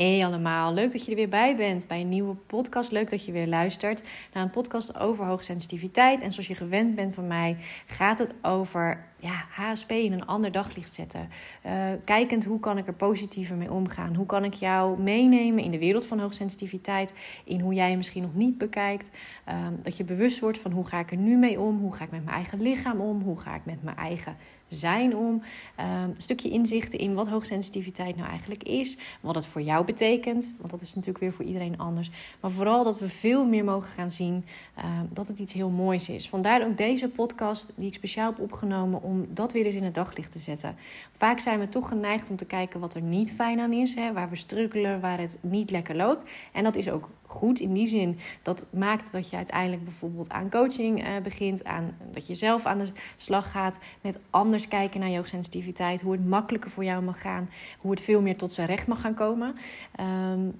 Hey allemaal, leuk dat je er weer bij bent bij een nieuwe podcast. Leuk dat je weer luistert naar een podcast over hoogsensitiviteit. En zoals je gewend bent van mij, gaat het over ja, HSP in een ander daglicht zetten. Uh, kijkend hoe kan ik er positiever mee omgaan? Hoe kan ik jou meenemen in de wereld van hoogsensitiviteit? In hoe jij je misschien nog niet bekijkt. Um, dat je bewust wordt van hoe ga ik er nu mee om? Hoe ga ik met mijn eigen lichaam om? Hoe ga ik met mijn eigen zijn om. Um, een stukje inzichten in wat hoogsensitiviteit nou eigenlijk is. Wat het voor jou betekent. Want dat is natuurlijk weer voor iedereen anders. Maar vooral dat we veel meer mogen gaan zien um, dat het iets heel moois is. Vandaar ook deze podcast die ik speciaal heb opgenomen om dat weer eens in het daglicht te zetten. Vaak zijn we toch geneigd om te kijken wat er niet fijn aan is. Hè, waar we struggelen, waar het niet lekker loopt. En dat is ook goed in die zin. Dat maakt dat je uiteindelijk bijvoorbeeld aan coaching uh, begint. Aan, dat je zelf aan de slag gaat met anders kijken naar je hoogsensitiviteit. Hoe het makkelijker voor jou mag gaan. Hoe het veel meer tot zijn recht mag gaan komen. Um,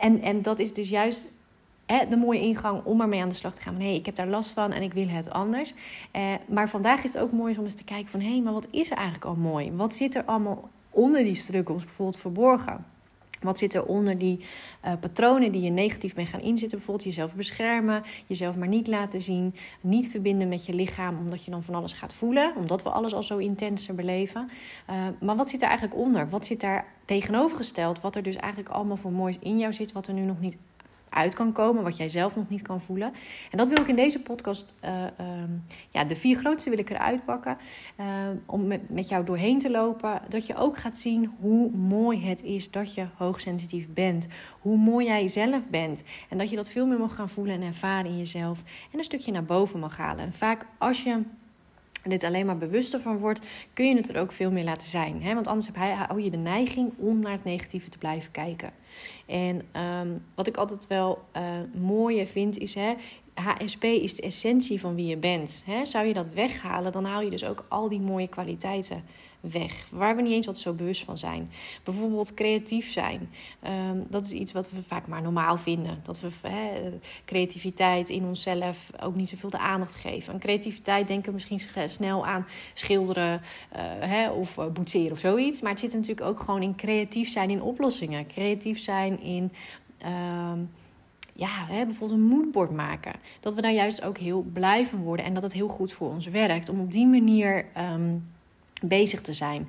en, en dat is dus juist de mooie ingang om ermee aan de slag te gaan. Hé, hey, ik heb daar last van en ik wil het anders. Eh, maar vandaag is het ook mooi om eens te kijken van... hé, hey, maar wat is er eigenlijk al mooi? Wat zit er allemaal onder die struggles bijvoorbeeld verborgen? Wat zit er onder die uh, patronen die je negatief bent gaan inzetten? Bijvoorbeeld jezelf beschermen, jezelf maar niet laten zien, niet verbinden met je lichaam omdat je dan van alles gaat voelen, omdat we alles al zo intenser beleven. Uh, maar wat zit er eigenlijk onder? Wat zit daar tegenovergesteld? Wat er dus eigenlijk allemaal voor moois in jou zit, wat er nu nog niet uit kan komen, wat jij zelf nog niet kan voelen. En dat wil ik in deze podcast, uh, um, ja, de vier grootste wil ik eruit pakken, uh, om met, met jou doorheen te lopen. Dat je ook gaat zien hoe mooi het is dat je hoogsensitief bent, hoe mooi jij zelf bent. En dat je dat veel meer mag gaan voelen en ervaren in jezelf en een stukje naar boven mag halen. En vaak als je dit alleen maar bewuster van wordt, kun je het er ook veel meer laten zijn. Hè? Want anders heb hij, hou je de neiging om naar het negatieve te blijven kijken. En um, wat ik altijd wel uh, mooier vind is, hè, HSP is de essentie van wie je bent. Hè? Zou je dat weghalen, dan haal je dus ook al die mooie kwaliteiten weg. Waar we niet eens altijd zo bewust van zijn. Bijvoorbeeld creatief zijn. Um, dat is iets wat we vaak maar normaal vinden. Dat we creativiteit in onszelf ook niet zoveel de aandacht geven. Aan creativiteit denken we misschien snel aan schilderen uh, of uh, boetseren of zoiets. Maar het zit natuurlijk ook gewoon in creatief zijn in oplossingen. Creatief zijn in. Um, ja, hè, bijvoorbeeld een moodboard maken. Dat we daar juist ook heel blij van worden en dat het heel goed voor ons werkt. Om op die manier um, bezig te zijn.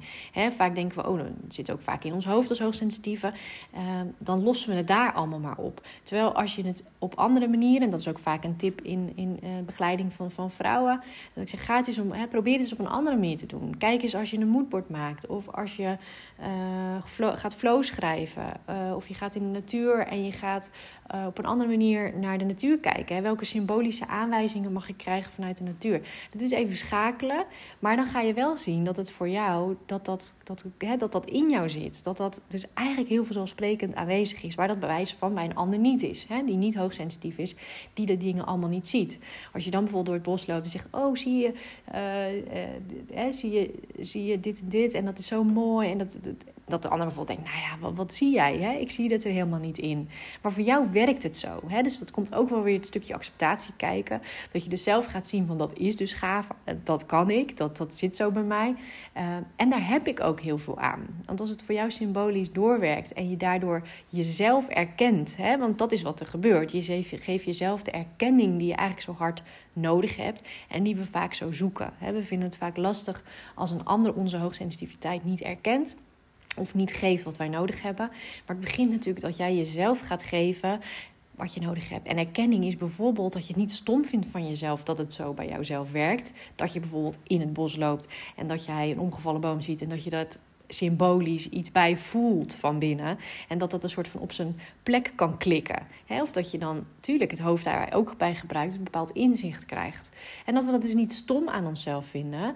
Vaak denken we, oh, dat zit ook vaak in ons hoofd als hoogsensitieve. Uh, dan lossen we het daar allemaal maar op. Terwijl als je het op andere manieren, en dat is ook vaak een tip in, in uh, begeleiding van, van vrouwen, dat ik zeg, ga het eens om, probeer het eens op een andere manier te doen. Kijk eens als je een moodboard maakt, of als je flow, gaat flow schrijven, of je gaat in de natuur en je gaat op een andere manier naar de natuur kijken. Welke symbolische aanwijzingen mag ik krijgen vanuit de natuur? Dat is even schakelen, maar dan ga je wel zien dat het voor jou, dat dat, dat, hè, dat dat in jou zit. Dat dat dus eigenlijk heel vanzelfsprekend aanwezig is. Waar dat bewijs van bij een ander niet is. Hè, die niet hoogsensitief is, die de dingen allemaal niet ziet. Als je dan bijvoorbeeld door het bos loopt en zegt: Oh, zie je, uh, zie je, zie je dit en dit en dat is zo mooi. En dat, dat de ander bijvoorbeeld denkt: Nou ja, wat, wat zie jij? Hè? Ik zie dat er helemaal niet in. Maar voor jou werkt het zo. Hè? Dus dat komt ook wel weer het stukje acceptatie kijken. Dat je dus zelf gaat zien: van dat is dus gaaf, dat kan ik, dat, dat zit zo bij mij. Uh, en daar heb ik ook heel veel aan. Want als het voor jou symbolisch doorwerkt en je daardoor jezelf erkent, hè, want dat is wat er gebeurt. Je geeft jezelf de erkenning die je eigenlijk zo hard nodig hebt en die we vaak zo zoeken. We vinden het vaak lastig als een ander onze hoogsensitiviteit niet erkent of niet geeft wat wij nodig hebben. Maar het begint natuurlijk dat jij jezelf gaat geven wat je nodig hebt. En erkenning is bijvoorbeeld dat je het niet stom vindt van jezelf dat het zo bij jouzelf werkt. Dat je bijvoorbeeld in het bos loopt en dat jij een omgevallen boom ziet en dat je dat symbolisch iets bij voelt van binnen. En dat dat een soort van op zijn plek kan klikken. Of dat je dan, natuurlijk, het hoofd daar ook bij gebruikt, een bepaald inzicht krijgt. En dat we dat dus niet stom aan onszelf vinden.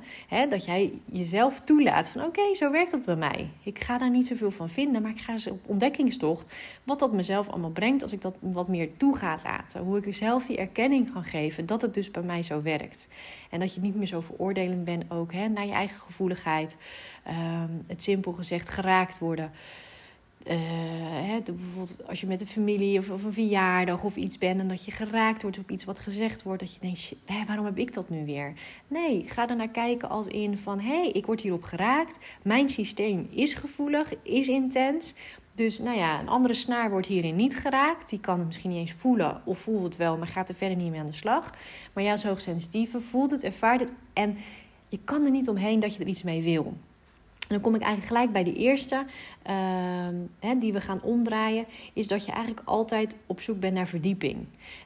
Dat jij jezelf toelaat van oké, zo werkt dat bij mij. Ik ga daar niet zoveel van vinden, maar ik ga eens op ontdekkingstocht. Wat dat mezelf allemaal brengt als ik dat wat meer toe ga laten. Hoe ik mezelf die erkenning kan geven dat het dus bij mij zo werkt. En dat je niet meer zo veroordelend bent ook hè, naar je eigen gevoeligheid. Um, het simpel gezegd geraakt worden. Uh, hè, bijvoorbeeld als je met een familie of, of, een verjaardag of iets bent en dat je geraakt wordt op iets wat gezegd wordt, dat je denkt, hé, waarom heb ik dat nu weer? Nee, ga er naar kijken als in van, hé, hey, ik word hierop geraakt, mijn systeem is gevoelig, is intens, Dus nou ja, een andere snaar wordt hierin niet geraakt. Die kan het misschien niet eens voelen of voelt het wel, maar gaat er verder niet mee aan de slag. Maar jij als hoogsensitieve voelt het, ervaart het en je kan er niet omheen dat je er iets mee wil. En dan kom ik eigenlijk gelijk bij de eerste uh, die we gaan omdraaien, is dat je eigenlijk altijd op zoek bent naar verdieping.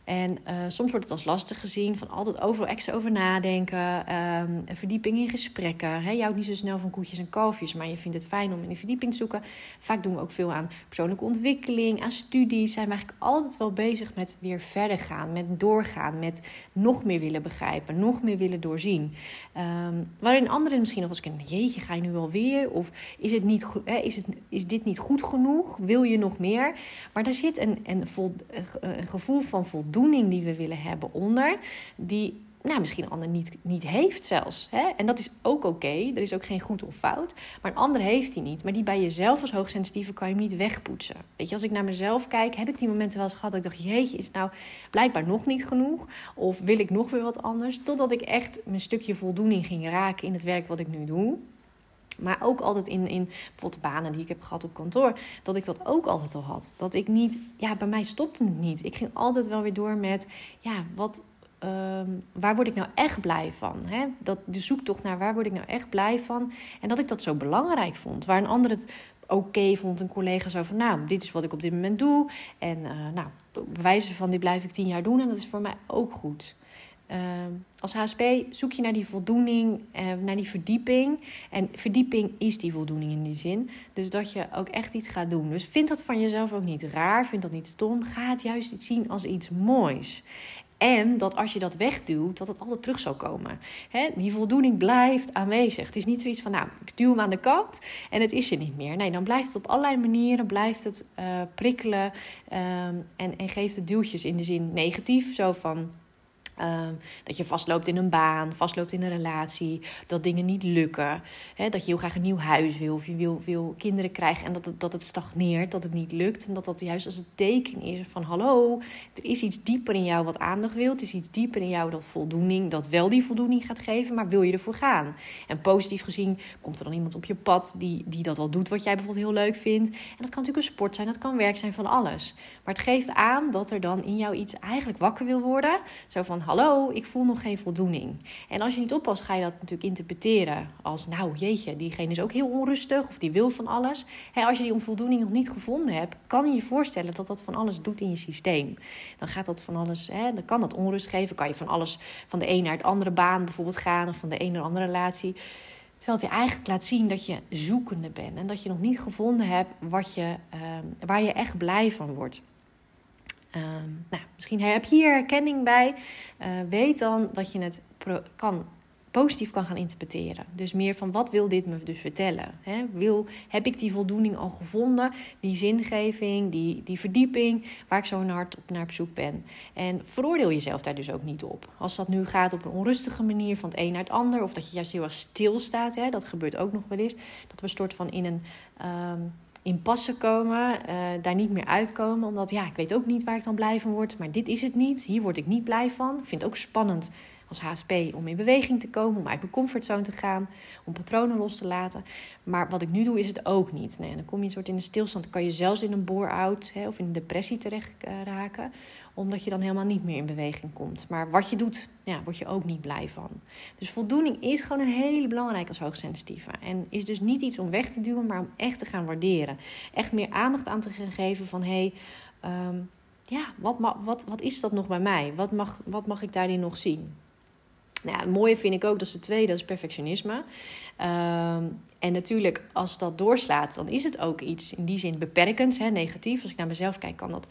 En uh, soms wordt het als lastig gezien, van altijd overal extra over nadenken, uh, verdieping in gesprekken. He, je houdt niet zo snel van koetjes en kalfjes, maar je vindt het fijn om in de verdieping te zoeken. Vaak doen we ook veel aan persoonlijke ontwikkeling, aan studies. Zijn we eigenlijk altijd wel bezig met weer verder gaan, met doorgaan, met nog meer willen begrijpen, nog meer willen doorzien. Um, waarin anderen misschien nog eens kunnen, jeetje, ga je nu wel Of is het niet? Is het is dit niet goed genoeg? Wil je nog meer? Maar daar zit een, een, gevoel van voldoening die we willen hebben onder, die nou, misschien een ander niet, niet heeft zelfs. Hè? En dat is ook oké. Er is ook geen goed of fout. Maar een ander heeft die niet. Maar die bij jezelf als hoogsensitieve kan je niet wegpoetsen. Weet je, als ik naar mezelf kijk, heb ik die momenten wel eens gehad dat ik dacht: jeetje, is het nou blijkbaar nog niet genoeg? Of wil ik nog weer wat anders? Totdat ik echt mijn stukje voldoening ging raken in het werk wat ik nu doe. Maar ook altijd in, in bijvoorbeeld banen die ik heb gehad op kantoor, dat ik dat ook altijd al had. Dat ik niet, ja, bij mij stopte het niet. Ik ging altijd wel weer door met, ja, wat, ehm, waar word ik nou echt blij van? Hè? Dat, de zoektocht naar waar word ik nou echt blij van. En dat ik dat zo belangrijk vond. Waar een ander het oké vond, een collega zo van, nou, dit is wat ik op dit moment doe. En uh, nou, bewijzen van dit blijf ik tien jaar doen en dat is voor mij ook goed. Ehm, als HSP zoek je naar die voldoening, uh, naar die verdieping. En verdieping is die voldoening in die zin. Dus dat je ook echt iets gaat doen. Dus vind dat van jezelf ook niet raar, vind dat niet stom. Ga het juist zien als iets moois. En dat als je dat wegduwt, dat het altijd terug zal komen. die voldoening blijft aanwezig. Het is niet zoiets van, nou, ik duw hem aan de kant en het is er niet meer. Nee, dan blijft het op allerlei manieren, blijft het uh, prikkelen ehm, en, en geeft het duwtjes in de zin negatief. Zo van, Ehm, dat je vastloopt in een baan, vastloopt in een relatie, dat dingen niet lukken. Dat je heel graag een nieuw huis wil of je wil, wil kinderen krijgen en dat het, dat het stagneert, dat het niet lukt. En dat dat juist als een teken is van hallo, er is iets dieper in jou wat aandacht wil. Het is iets dieper in jou dat voldoening, dat wel die voldoening gaat geven, maar wil je ervoor gaan? En positief gezien komt er dan iemand op je pad die, die dat al doet wat jij bijvoorbeeld heel leuk vindt. En dat kan natuurlijk een sport zijn, dat kan werk zijn van alles. Maar het geeft aan dat er dan in jou iets eigenlijk wakker wil worden. Zo van hallo, ik voel nog geen voldoening. En als je niet oppast, ga je dat natuurlijk interpreteren als, nou jeetje, diegene is ook heel onrustig of die wil van alles. Als je die onvoldoening nog niet gevonden hebt, kan je je voorstellen dat dat van alles doet in je systeem. Dan gaat dat van alles, dan kan dat onrust geven. Kan je van alles, van de een naar het andere baan bijvoorbeeld gaan of van de een naar de andere relatie. Terwijl het je eigenlijk laat zien dat je zoekende bent en dat je nog niet gevonden hebt wat je, uh, waar je echt blij van wordt. Ehm, nou, misschien heb je hier herkenning bij. Uh, weet dan dat je het kan, positief kan gaan interpreteren. Dus meer van wat wil dit me dus vertellen? Wil, heb ik die voldoening al gevonden? Die zingeving, die, die verdieping waar ik zo hard op naar op zoek ben. En veroordeel jezelf daar dus ook niet op. Als dat nu gaat op een onrustige manier van het een naar het ander, of dat je juist heel erg stilstaat, hè? dat gebeurt ook nog wel eens. Dat we soort van in een. Um, passen komen, uh, daar niet meer uitkomen. Omdat ja, ik weet ook niet waar ik dan blij van word. Maar dit is het niet. Hier word ik niet blij van. Ik vind het ook spannend als HSP om in beweging te komen, om uit mijn comfortzone te gaan, om patronen los te laten. Maar wat ik nu doe, is het ook niet. Nee, dan kom je een soort in een stilstand. Dan kan je zelfs in een bore-out of in een depressie terecht uh, raken omdat je dan helemaal niet meer in beweging komt. Maar wat je doet, ja, word je ook niet blij van. Dus voldoening is gewoon een hele belangrijke als hoogsensitieve. En is dus niet iets om weg te duwen, maar om echt te gaan waarderen. Echt meer aandacht aan te geven van... hé, hey, um, ja, wat, wat, wat is dat nog bij mij? Wat mag, wat mag ik daarin nog zien? Nou, het mooie vind ik ook, dat is de tweede, dat is perfectionisme. Um, en natuurlijk, als dat doorslaat, dan is het ook iets in die zin beperkends, hè, negatief. Als ik naar mezelf kijk, kan dat,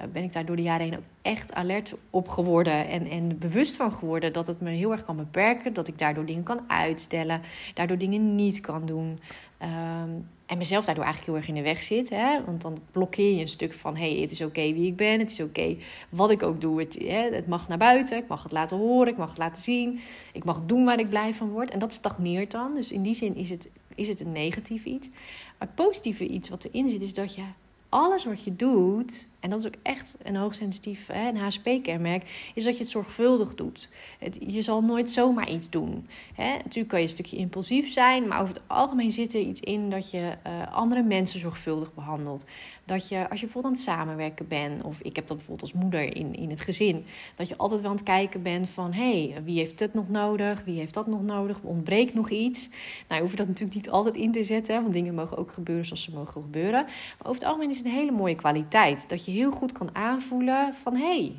uh, ben ik daar door de jaren heen ook echt alert op geworden. En, en bewust van geworden dat het me heel erg kan beperken. Dat ik daardoor dingen kan uitstellen, daardoor dingen niet kan doen. Um, en mezelf daardoor eigenlijk heel erg in de weg zit. Hè? Want dan blokkeer je een stuk van: hé, hey, het is oké wie ik ben. Het is oké wat ik ook doe. Het, hè, het mag naar buiten. Ik mag het laten horen. Ik mag het laten zien. Ik mag doen waar ik blij van word. En dat stagneert dan. Dus in die zin is het, is het een negatief iets. Maar het positieve iets wat erin zit, is dat je alles wat je doet, en dat is ook echt een hoogsensitief, hè, een HSP-kenmerk, is dat je het zorgvuldig doet. Je zal nooit zomaar iets doen. Hè. Natuurlijk kan je een stukje impulsief zijn, maar over het algemeen zit er iets in dat je uh, andere mensen zorgvuldig behandelt. Dat je, als je bijvoorbeeld aan het samenwerken bent, of ik heb dat bijvoorbeeld als moeder in, in het gezin, dat je altijd wel aan het kijken bent van, hé, hey, wie heeft het nog nodig, wie heeft dat nog nodig, ontbreekt nog iets. Nou, je hoeft dat natuurlijk niet altijd in te zetten, want dingen mogen ook gebeuren zoals ze mogen gebeuren. Maar over het algemeen is het een hele mooie kwaliteit, dat je heel goed kan aanvoelen van hé, hey,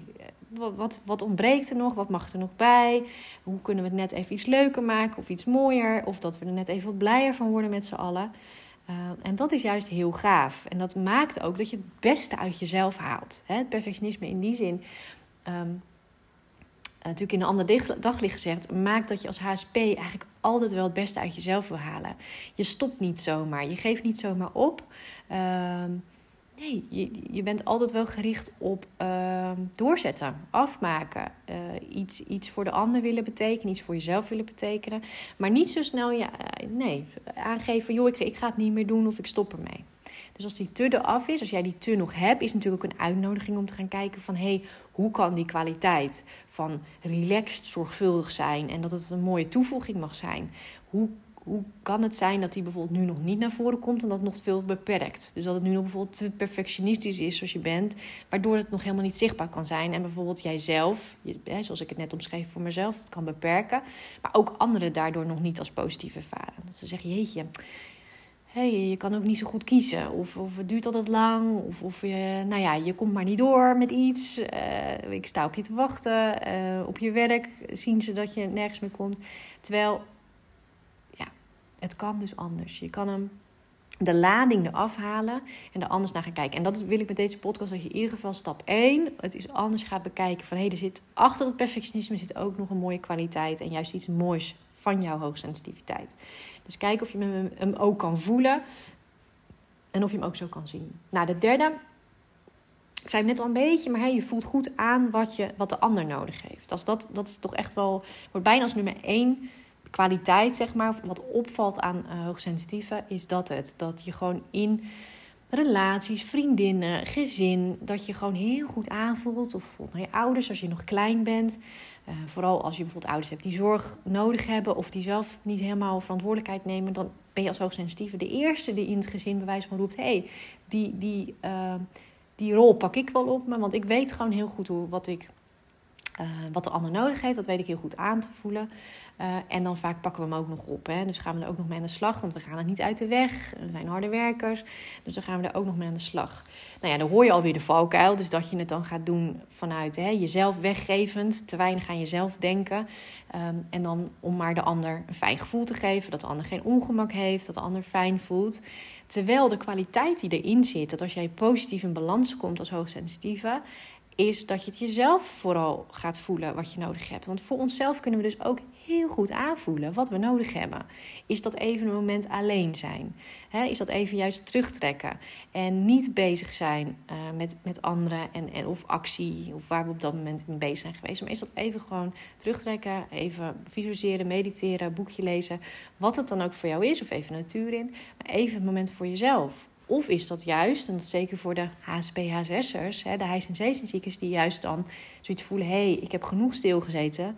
wat, wat, wat ontbreekt er nog? Wat mag er nog bij? Hoe kunnen we het net even iets leuker maken of iets mooier? Of dat we er net even wat blijer van worden met z'n allen. Uh, en dat is juist heel gaaf. En dat maakt ook dat je het beste uit jezelf haalt. Hè? Het perfectionisme in die zin. Um, natuurlijk in een ander daglicht gezegd, maakt dat je als HSP eigenlijk altijd wel het beste uit jezelf wil halen. Je stopt niet zomaar, je geeft niet zomaar op. Uh, Nee, je, je bent altijd wel gericht op uh, doorzetten, afmaken. Uh, iets, iets voor de ander willen betekenen, iets voor jezelf willen betekenen. Maar niet zo snel ja, uh, nee, aangeven, joh, ik, ik ga het niet meer doen of ik stop ermee. Dus als die te eraf is, als jij die te nog hebt, is natuurlijk ook een uitnodiging om te gaan kijken van hé, hey, hoe kan die kwaliteit van relaxed, zorgvuldig zijn en dat het een mooie toevoeging mag zijn? Hoe hoe kan het zijn dat die bijvoorbeeld nu nog niet naar voren komt en dat nog veel beperkt? Dus dat het nu nog bijvoorbeeld te perfectionistisch is zoals je bent, waardoor het nog helemaal niet zichtbaar kan zijn. En bijvoorbeeld jijzelf, zoals ik het net omschreef voor mezelf, het kan beperken, maar ook anderen daardoor nog niet als positief ervaren. Dat ze zeggen, jeetje, hey, je kan ook niet zo goed kiezen. Of, of het duurt altijd lang. Of, of je, nou ja, je komt maar niet door met iets. Uh, ik sta op je te wachten. Uh, op je werk zien ze dat je nergens meer komt. Terwijl het kan dus anders. Je kan hem de lading eraf halen en er anders naar gaan kijken. En dat wil ik met deze podcast, dat je in ieder geval stap 1 het is anders gaat bekijken. Van hé, hey, er zit achter het perfectionisme zit ook nog een mooie kwaliteit en juist iets moois van jouw hoogsensitiviteit. Dus kijk of je hem ook kan voelen en of je hem ook zo kan zien. Nou, de derde, ik zei het net al een beetje, maar hey, je voelt goed aan wat, je, wat de ander nodig heeft. Als dat, dat is toch echt wel, wordt bijna als nummer 1 kwaliteit, zeg maar, wat opvalt aan uh, hoogsensitieve, is dat het. Dat je gewoon in relaties, vriendinnen, gezin, dat je gewoon heel goed aanvoelt. Of bijvoorbeeld naar je ouders als je nog klein bent. Uh, vooral als je bijvoorbeeld ouders hebt die zorg nodig hebben of die zelf niet helemaal verantwoordelijkheid nemen, dan ben je als hoogsensitieve de eerste die in het gezin bewijs van roept: hé, hey, die, die, uh, die rol pak ik wel op me, want ik weet gewoon heel goed hoe, wat ik uh, wat de ander nodig heeft, dat weet ik heel goed aan te voelen. Uh, en dan vaak pakken we hem ook nog op. Hè? Dus gaan we er ook nog mee aan de slag. Want we gaan het niet uit de weg. We zijn harde werkers. Dus dan gaan we er ook nog mee aan de slag. Nou ja, dan hoor je alweer de valkuil. Dus dat je het dan gaat doen vanuit hè, jezelf weggevend. Te weinig aan jezelf denken. Um, en dan om maar de ander een fijn gevoel te geven. Dat de ander geen ongemak heeft. Dat de ander fijn voelt. Terwijl de kwaliteit die erin zit. Dat als jij positief in balans komt als hoogsensitieve is dat je het jezelf vooral gaat voelen wat je nodig hebt. Want voor onszelf kunnen we dus ook heel goed aanvoelen wat we nodig hebben. Is dat even een moment alleen zijn? is dat even juist terugtrekken? En niet bezig zijn uh, met, met anderen en, en, of actie, of waar we op dat moment mee bezig zijn geweest. Maar is dat even gewoon terugtrekken, even visualiseren, mediteren, boekje lezen. Wat het dan ook voor jou is, of even natuur in. Maar even een moment voor jezelf. Of is dat juist, en dat zeker voor de HSP, HSS'ers, de hijs- en zeesenziekers, die juist dan zoiets voelen: hé, hey, ik heb genoeg stilgezeten.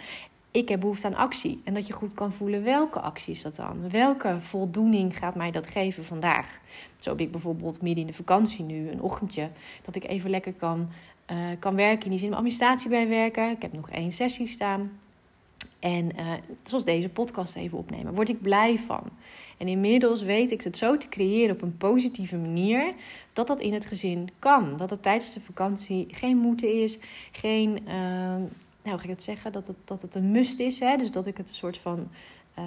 Ik heb behoefte aan actie. En dat je goed kan voelen welke actie is dat dan? Welke voldoening gaat mij dat geven vandaag? Zo heb ik bijvoorbeeld midden in de vakantie nu een ochtendje dat ik even lekker kan, uh, kan werken. In die zin administratie bijwerken. Ik heb nog één sessie staan. En uh, zoals deze podcast even opnemen, word ik blij van. En inmiddels weet ik het zo te creëren op een positieve manier dat dat in het gezin kan. Dat het tijdens de vakantie geen moeten is, geen, uh, nou hoe ga ik het zeggen, dat het, dat het een must is. Hè? Dus dat ik het een soort van uh,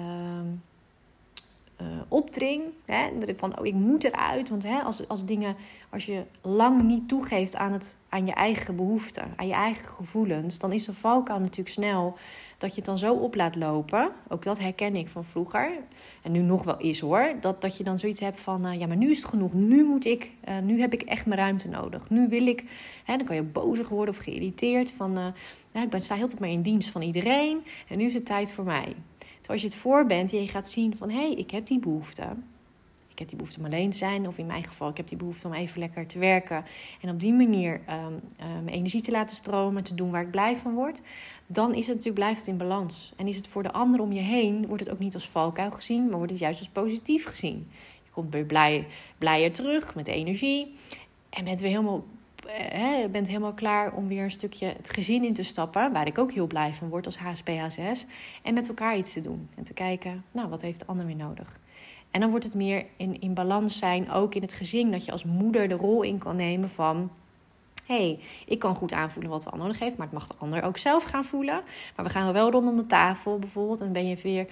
uh, opdring. Hè? Van, oh, ik moet eruit. Want hè, als, als dingen, als je lang niet toegeeft aan, het, aan je eigen behoeften, aan je eigen gevoelens, dan is de valkuil natuurlijk snel dat je het dan zo op laat lopen. Ook dat herken ik van vroeger. En nu nog wel is hoor. Dat, dat je dan zoiets hebt van, uh, ja maar nu is het genoeg. Nu moet ik, uh, nu heb ik echt mijn ruimte nodig. Nu wil ik, hè, dan kan je bozig worden of geïrriteerd. Van, uh, ik ben, sta heel tijd maar in dienst van iedereen. En nu is het tijd voor mij. Als je het voor bent en je gaat zien van, hé, hey, ik heb die behoefte. ik heb die behoefte om alleen te zijn. Of in mijn geval, ik heb die behoefte om even lekker te werken. En op die manier um, mijn energie te laten stromen, te doen waar ik blij van word. Dan is het natuurlijk, blijft het in balans. En is het voor de ander om je heen, wordt het ook niet als valkuil gezien, maar wordt het juist als positief gezien. Je komt weer blij, blijer terug met energie. En bent weer helemaal hè, bent helemaal klaar om weer een stukje het gezin in te stappen. Waar ik ook heel blij van word als HSP-HSS. En met elkaar iets te doen. En te kijken, nou, wat heeft de ander weer nodig? En dan wordt het meer in, in balans zijn, ook in het gezin. Dat je als moeder de rol in kan nemen van hey, ik kan goed aanvoelen wat de ander nodig heeft, maar het mag de ander ook zelf gaan voelen. Maar we gaan wel rondom de tafel bijvoorbeeld en ben je weer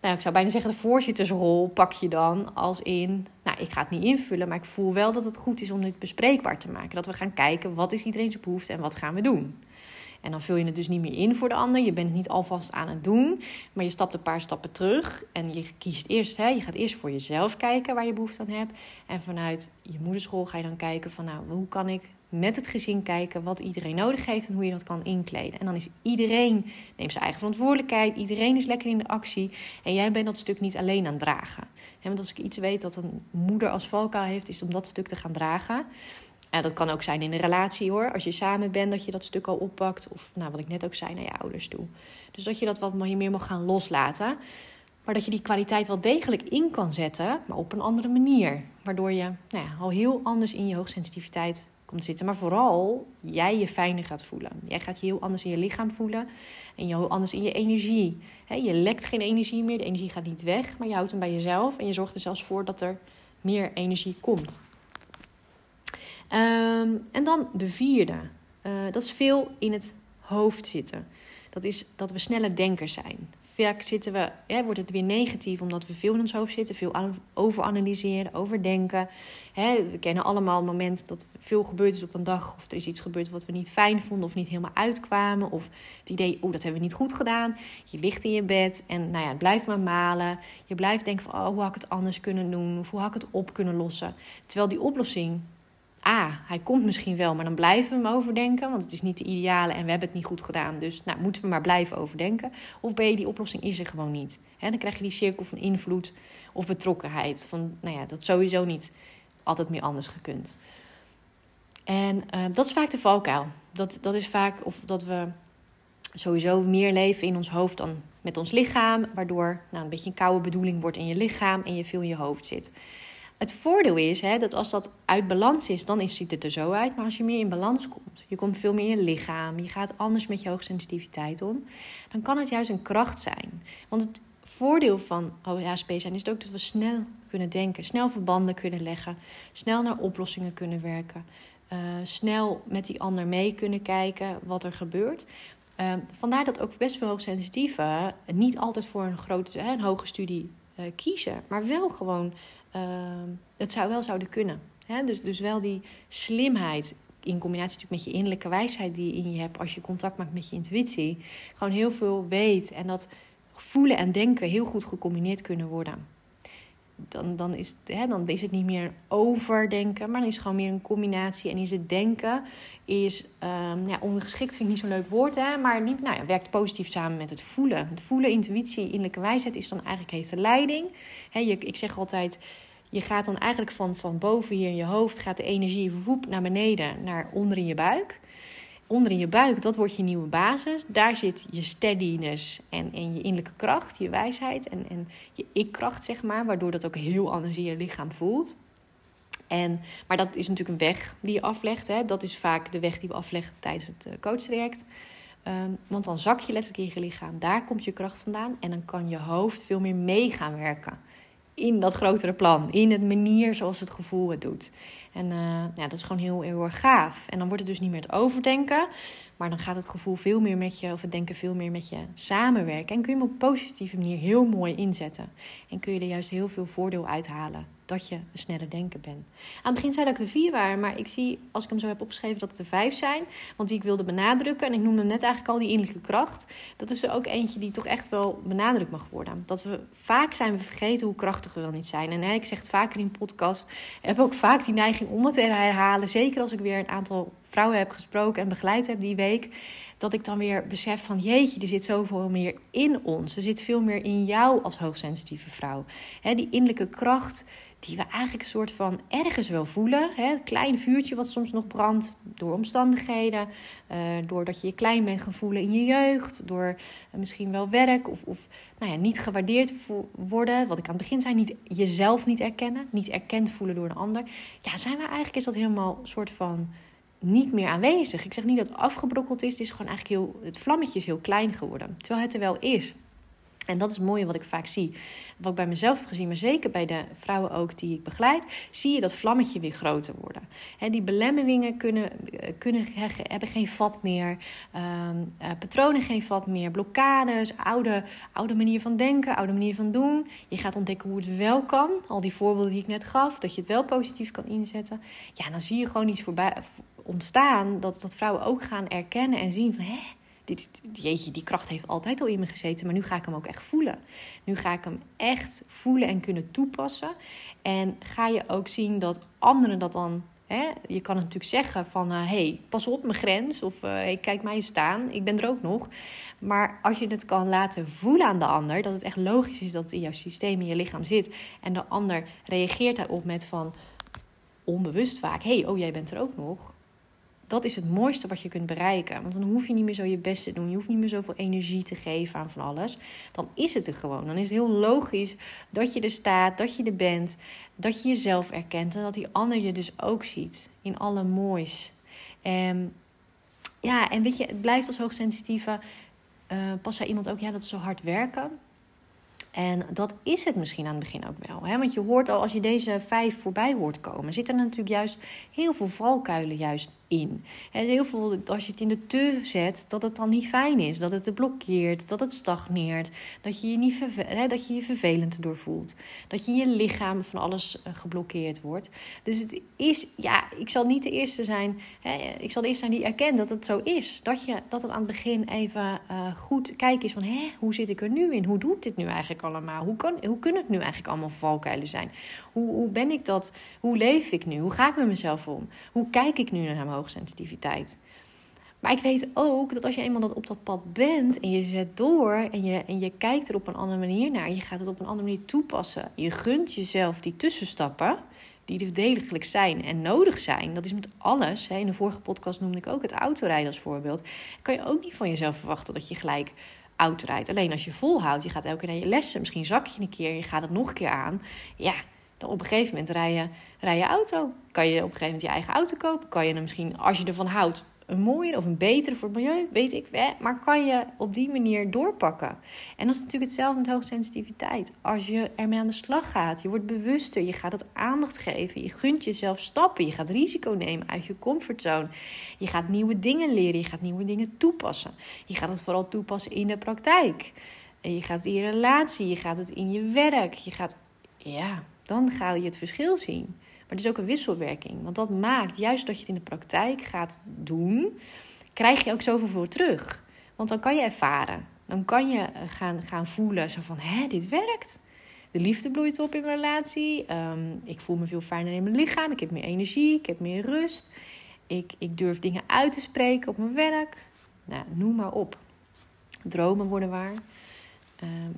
nou, ik zou bijna zeggen, de voorzittersrol pak je dan als in, nou, ik ga het niet invullen, maar ik voel wel dat het goed is om dit bespreekbaar te maken. Dat we gaan kijken, wat is iedereen's behoefte en wat gaan we doen? En dan vul je het dus niet meer in voor de ander. Je bent het niet alvast aan het doen, maar je stapt een paar stappen terug. En je kiest eerst, hè, je gaat eerst voor jezelf kijken waar je behoefte aan hebt. En vanuit je moederschool ga je dan kijken van, nou, hoe kan ik met het gezin kijken wat iedereen nodig heeft en hoe je dat kan inkleden. En dan is iedereen neemt zijn eigen verantwoordelijkheid, iedereen is lekker in de actie en jij bent dat stuk niet alleen aan het dragen. want als ik iets weet dat een moeder als valkuil heeft, is om dat stuk te gaan dragen. En dat kan ook zijn in een relatie hoor. Als je samen bent, dat je dat stuk al oppakt. Of nou, wat ik net ook zei, naar je ouders toe. Dus dat je dat wat meer mag gaan loslaten. Maar dat je die kwaliteit wel degelijk in kan zetten, maar op een andere manier. Waardoor je nou ja, al heel anders in je hoogsensitiviteit komt zitten. Maar vooral jij je fijner gaat voelen. Jij gaat je heel anders in je lichaam voelen en je heel anders in je energie. je lekt geen energie meer, de energie gaat niet weg, maar je houdt hem bij jezelf en je zorgt er zelfs voor dat er meer energie komt. Ehm, en dan de vierde. Uh, dat is veel in het hoofd zitten. Dat is dat we snelle denkers zijn. Vaak zitten we, wordt het weer negatief omdat we veel in ons hoofd zitten, veel overanalyseren, overdenken. Hè, we kennen allemaal het moment dat veel gebeurd is op een dag, of er is iets gebeurd wat we niet fijn vonden of niet helemaal uitkwamen, of het idee, oh dat hebben we niet goed gedaan. Je ligt in je bed en nou ja, het blijft maar malen. Je blijft denken van, oh, hoe had ik het anders kunnen doen, of hoe had ik het op kunnen lossen. Terwijl die oplossing A, hij komt misschien wel, maar dan blijven we hem overdenken. Want het is niet de ideale en we hebben het niet goed gedaan. Dus nou, moeten we maar blijven overdenken. Of B, die oplossing is er gewoon niet. dan krijg je die cirkel van invloed of betrokkenheid. Van, nou ja, dat sowieso niet altijd meer anders gekund. En uh, dat is vaak de valkuil. Dat, dat is vaak of dat we sowieso meer leven in ons hoofd dan met ons lichaam. Waardoor nou, een beetje een koude bedoeling wordt in je lichaam en je veel in je hoofd zit. Het voordeel is hè, dat als dat uit balans is, dan ziet het er zo uit. Maar als je meer in balans komt, je komt veel meer in je lichaam, je gaat anders met je hoogsensitiviteit om, dan kan het juist een kracht zijn. Want het voordeel van OHSP zijn is ook dat we snel kunnen denken, snel verbanden kunnen leggen, snel naar oplossingen kunnen werken, uh, snel met die ander mee kunnen kijken wat er gebeurt. Uh, vandaar dat ook best veel hoogsensitieven niet altijd voor een grote, een hoge studie uh, kiezen, maar wel gewoon het zou wel zouden kunnen. Hè? Dus, dus wel die slimheid in combinatie natuurlijk met je innerlijke wijsheid die je in je hebt als je contact maakt met je intuïtie. Gewoon heel veel weet en dat voelen en denken heel goed gecombineerd kunnen worden. Dan, dan, is, hè, dan is het niet meer overdenken, maar dan is het gewoon meer een combinatie. En is het denken is um, ja, ongeschikt, vind ik niet zo'n leuk woord, hè, maar niet, nou ja, werkt positief samen met het voelen. Het voelen, intuïtie, innerlijke wijsheid is dan eigenlijk heeft de leiding. Hè, je, ik zeg altijd, je gaat dan eigenlijk van, van boven hier in je hoofd, gaat de energie woep naar beneden, naar onder in je buik. Onder in je buik, dat wordt je nieuwe basis. Daar zit je steadiness en, en je innerlijke kracht, je wijsheid en, en je ik-kracht, zeg maar. Waardoor dat ook heel anders in je lichaam voelt. En, maar dat is natuurlijk een weg die je aflegt. Hè. Dat is vaak de weg die we afleggen tijdens het eh, coachtraject. Um, want dan zak je letterlijk in je lichaam. Daar komt je kracht vandaan. En dan kan je hoofd veel meer mee gaan werken. In dat grotere plan. In het manier zoals het gevoel het doet. En uh, ja, dat is gewoon heel, heel erg gaaf. En dan wordt het dus niet meer het overdenken. Maar dan gaat het gevoel veel meer met je, of het denken veel meer met je samenwerken. En kun je hem op een positieve manier heel mooi inzetten. En kun je er juist heel veel voordeel uithalen dat je een snelle denker bent. Aan het begin zei dat ik er vier waren, maar ik zie als ik hem zo heb opgeschreven dat het er vijf zijn. Want die ik wilde benadrukken, en ik noemde net eigenlijk al die innerlijke kracht. Dat is er ook eentje die toch echt wel benadrukt mag worden. Dat we vaak zijn we vergeten hoe krachtig we wel niet zijn. En hè, ik zeg het vaker in podcast, heb ook vaak die neiging om het te herhalen. Zeker als ik weer een aantal vrouwen heb gesproken en begeleid heb die week dat ik dan weer besef van jeetje, er zit zoveel meer in ons. Er zit veel meer in jou als hoogsensitieve vrouw. die innerlijke kracht, die we eigenlijk een soort van ergens wel voelen. Hè? Een klein vuurtje wat soms nog brandt door omstandigheden. Uh, doordat je je klein bent gaan voelen in je jeugd. Door uh, misschien wel werk of, of nou ja, niet gewaardeerd worden. Wat ik aan het begin zei, niet, jezelf niet erkennen. Niet erkend voelen door een ander. Ja, zijn we eigenlijk, is dat helemaal een soort van niet meer aanwezig. Ik zeg niet dat het afgebrokkeld is. Het is gewoon eigenlijk heel, het vlammetje is heel klein geworden. Terwijl het er wel is. En dat is het mooie wat ik vaak zie. Wat ik bij mezelf heb gezien, maar zeker bij de vrouwen ook die ik begeleid, zie je dat vlammetje weer groter worden. He, die belemmeringen kunnen, kunnen, hebben geen vat meer, ehm, eh, patronen geen vat meer, blokkades, oude, oude manier van denken, oude manier van doen. Je gaat ontdekken hoe het wel kan. Al die voorbeelden die ik net gaf, dat je het wel positief kan inzetten. Ja, dan zie je gewoon iets voorbij ontstaan dat, dat vrouwen ook gaan erkennen en zien van... Hé, dit, jeetje, die kracht heeft altijd al in me gezeten, maar nu ga ik hem ook echt voelen. Nu ga ik hem echt voelen en kunnen toepassen. En ga je ook zien dat anderen dat dan. Hè, je kan het natuurlijk zeggen van hé, hey, pas op mijn grens. Of uh, hey, kijk mij staan, ik ben er ook nog. Maar als je het kan laten voelen aan de ander, dat het echt logisch is dat het in jouw systeem, in je lichaam zit. En de ander reageert daarop met van onbewust vaak: hé, hey, oh jij bent er ook nog dat is het mooiste wat je kunt bereiken. Want dan hoef je niet meer zo je best te doen. Je hoeft niet meer zoveel energie te geven aan van alles. Dan is het er gewoon. Dan is het heel logisch dat je er staat, dat je er bent, dat je jezelf erkent en dat die ander je dus ook ziet in alle moois. En ja, en weet je, het blijft als hoogsensitieve. Uh, pas zei iemand ook, ja, dat is zo hard werken. En dat is het misschien aan het begin ook wel. Hè? Want je hoort al, als je deze vijf voorbij hoort komen, zitten er natuurlijk juist heel veel valkuilen juist En heel veel, als je het in de te zet, dat het dan niet fijn is. Dat het te blokkeert, dat het stagneert. Dat je je, niet hè, dat je je vervelend doorvoelt. Dat je je lichaam van alles eh, geblokkeerd wordt. Dus het is, ja, ik zal niet de eerste zijn. Hè, ik zal de eerste zijn die erkent dat het zo is. Dat, je, dat het aan het begin even uh, goed kijken is van, hè, hoe zit ik er nu in? Hoe doe ik dit nu eigenlijk allemaal? Hoe, kan, hoe kunnen het nu eigenlijk allemaal valkuilen zijn? Hoe, hoe ben ik dat? Hoe leef ik nu? Hoe ga ik met mezelf om? Hoe kijk ik nu naar mijn hoogsensitiviteit? Maar ik weet ook dat als je eenmaal dat op dat pad bent en je zet door en je, en je kijkt er op een andere manier naar, je gaat het op een andere manier toepassen, je gunt jezelf die tussenstappen die er degelijk zijn en nodig zijn. Dat is met alles. In de vorige podcast noemde ik ook het autorijden als voorbeeld. Kan je ook niet van jezelf verwachten dat je gelijk auto rijdt. Alleen als je volhoudt, je gaat elke keer naar je lessen, misschien zak je een keer, je gaat het nog een keer aan. Ja, dan op een gegeven moment rij je, rij je auto. Kan je op een gegeven moment je eigen auto kopen? Kan je hem misschien, als je ervan houdt, een mooiere of een betere voor het milieu, weet ik wel. Maar kan je op die manier doorpakken? En dat is natuurlijk hetzelfde met hoogsensitiviteit. Als je ermee aan de slag gaat, je wordt bewuster, je gaat het aandacht geven, je gunt jezelf stappen, je gaat risico nemen uit je comfortzone. Je gaat nieuwe dingen leren, je gaat nieuwe dingen toepassen. Je gaat het vooral toepassen in de praktijk. En je gaat het in je relatie, je gaat het in je werk, je gaat, ja, dan ga je het verschil zien. Maar het is ook een wisselwerking. Want dat maakt, juist dat je het in de praktijk gaat doen, krijg je ook zoveel voor terug. Want dan kan je ervaren. Dan kan je eh, gaan, gaan voelen zo van, hè, dit werkt. De liefde bloeit op in mijn relatie. Ehm, ik voel me veel fijner in mijn lichaam. Ik heb meer energie. Ik heb meer rust. Ik, ik durf dingen uit te spreken op mijn werk. Nou, noem maar op. Dromen worden waar.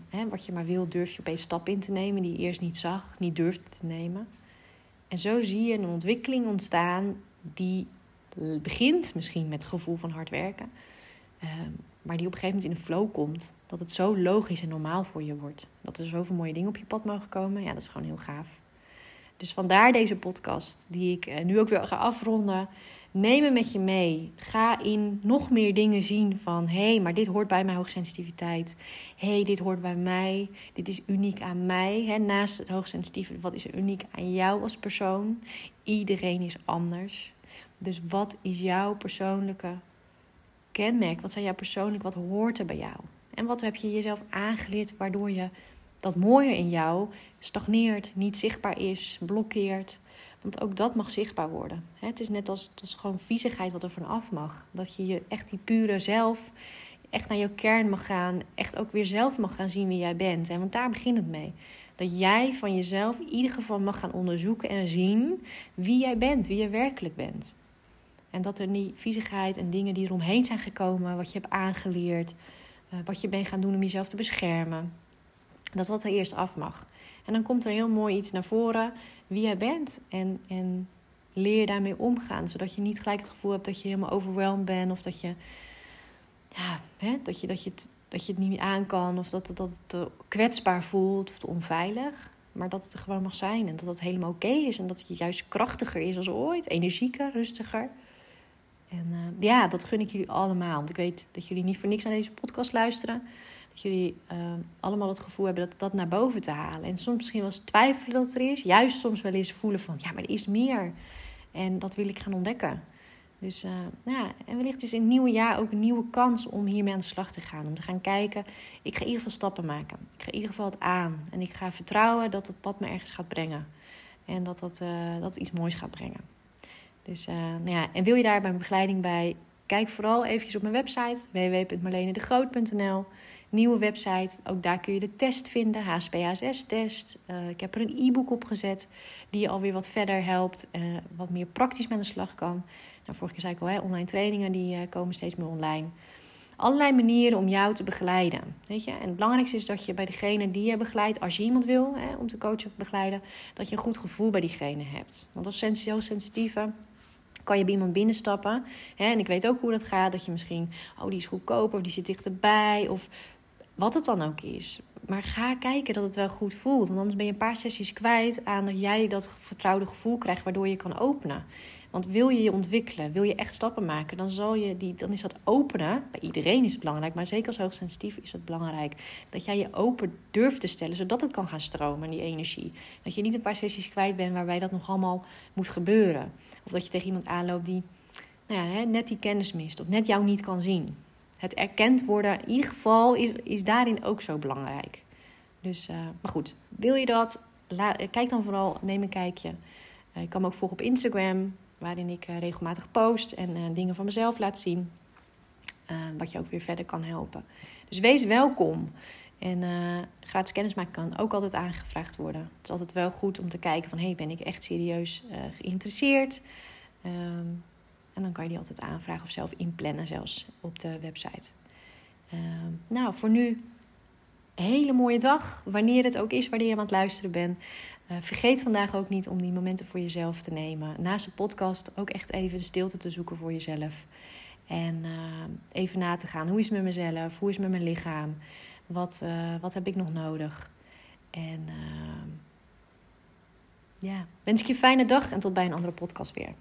Hè, wat je maar wil, durf je opeens stappen in te nemen die je eerst niet zag, niet durfde te nemen. En zo zie je een ontwikkeling ontstaan die begint misschien met het gevoel van hard werken, ehm, maar die op een gegeven moment in een flow komt. Dat het zo logisch en normaal voor je wordt. Dat er zoveel mooie dingen op je pad mogen komen. Ja, dat is gewoon heel gaaf. Dus vandaar deze podcast, die ik eh, nu ook weer ga afronden. Neem hem met je mee. Ga in nog meer dingen zien van... hé, hey, maar dit hoort bij mijn hoogsensitiviteit. Hé, hey, dit hoort bij mij. Dit is uniek aan mij. Naast het hoogsensitieve, wat is er uniek aan jou als persoon? Iedereen is anders. Dus wat is jouw persoonlijke kenmerk? Wat zijn jouw persoonlijk, wat hoort er bij jou? En wat heb je jezelf aangeleerd waardoor je dat mooie in jou stagneert, niet zichtbaar is, blokkeert... Want ook dat mag zichtbaar worden. Het is net als, als gewoon viezigheid wat er vanaf mag. Dat je je echt die pure zelf, echt naar jouw kern mag gaan. Echt ook weer zelf mag gaan zien wie jij bent. Want daar begint het mee. Dat jij van jezelf in ieder geval mag gaan onderzoeken en zien wie jij bent, wie je werkelijk bent. En dat er die viezigheid en dingen die eromheen zijn gekomen, wat je hebt aangeleerd, eh, wat je bent gaan doen om jezelf te beschermen, dat dat er eerst af mag. En dan komt er heel mooi iets naar voren wie jij bent. En, en leer daarmee omgaan. Zodat je niet gelijk het gevoel hebt dat je helemaal overweldigd bent. Of dat je, ja, dat, je, dat, je het, dat je het niet aan kan. Of dat, dat het te kwetsbaar voelt of te onveilig. Maar dat het er gewoon mag zijn. En dat het helemaal oké is. En dat je juist krachtiger is als ooit. Energieker, rustiger. En uh, ja, dat gun ik jullie allemaal. Want ik weet dat jullie niet voor niks naar deze podcast luisteren. Dat jullie uh, allemaal het gevoel hebben dat dat naar boven te halen. En soms misschien wel eens twijfelen dat er is. Juist soms wel eens voelen van, ja, maar er is meer. En dat wil ik gaan ontdekken. Dus uh, ja, en wellicht is in het nieuwe jaar ook een nieuwe kans om hiermee aan de slag te gaan. Om te gaan kijken, ik ga in ieder geval stappen maken. Ik ga in ieder geval het aan. En ik ga vertrouwen dat het pad me ergens gaat brengen. En dat dat, uh, dat iets moois gaat brengen. Dus uh, nou ja, en wil je daar mijn begeleiding bij? Kijk vooral eventjes op mijn website www.marlenedegroot.nl. Nieuwe website, ook daar kun je de test vinden, HSP-HSS-test. Uh, ik heb er een e-book op gezet die je alweer wat verder helpt, uh, wat meer praktisch met de slag kan. Nou, vorige keer zei ik al, hè, online trainingen die uh, komen steeds meer online. Allerlei manieren om jou te begeleiden. Weet je? En het belangrijkste is dat je bij degene die je begeleidt, als je iemand wil hè, om te coachen of begeleiden, dat je een goed gevoel bij diegene hebt. Want als heel sensitieve kan je bij iemand binnenstappen. Hè, en ik weet ook hoe dat gaat. Dat je misschien, oh die is goedkoper of die zit dichterbij. Of wat het dan ook is. Maar ga kijken dat het wel goed voelt. Want anders ben je een paar sessies kwijt aan dat jij dat vertrouwde gevoel krijgt waardoor je kan openen. Want wil je je ontwikkelen, wil je echt stappen maken, dan, zal je die, dan is dat openen. Bij iedereen is het belangrijk, maar zeker als hoogsensitief is het belangrijk. Dat jij je open durft te stellen, zodat het kan gaan stromen, die energie. Dat je niet een paar sessies kwijt bent waarbij dat nog allemaal moet gebeuren. Of dat je tegen iemand aanloopt die nou ja, net die kennis mist of net jou niet kan zien. Het erkend worden in ieder geval is, is daarin ook zo belangrijk. Dus, uh, maar goed, wil je dat? La, kijk dan vooral, neem een kijkje. Uh, je kan me ook volgen op Instagram, waarin ik uh, regelmatig post en dingen van mezelf laat zien. wat je ook weer verder kan helpen. Dus wees welkom. En gratis kennismaken kan ook altijd aangevraagd worden. Het is altijd wel goed om te kijken van... hey, ben ik echt serieus geïnteresseerd? Um, en dan kan je die altijd aanvragen of zelf inplannen, zelfs op de website. Uh, nou, voor nu een hele mooie dag, wanneer het ook is, wanneer je aan het luisteren bent. Uh, vergeet vandaag ook niet om die momenten voor jezelf te nemen. Naast de podcast ook echt even de stilte te zoeken voor jezelf. En uh, even na te gaan. Hoe is het met mezelf? Hoe is het met mijn lichaam? Wat, uh, wat heb ik nog nodig? En ja, wens ik je een fijne dag en tot bij een andere podcast weer.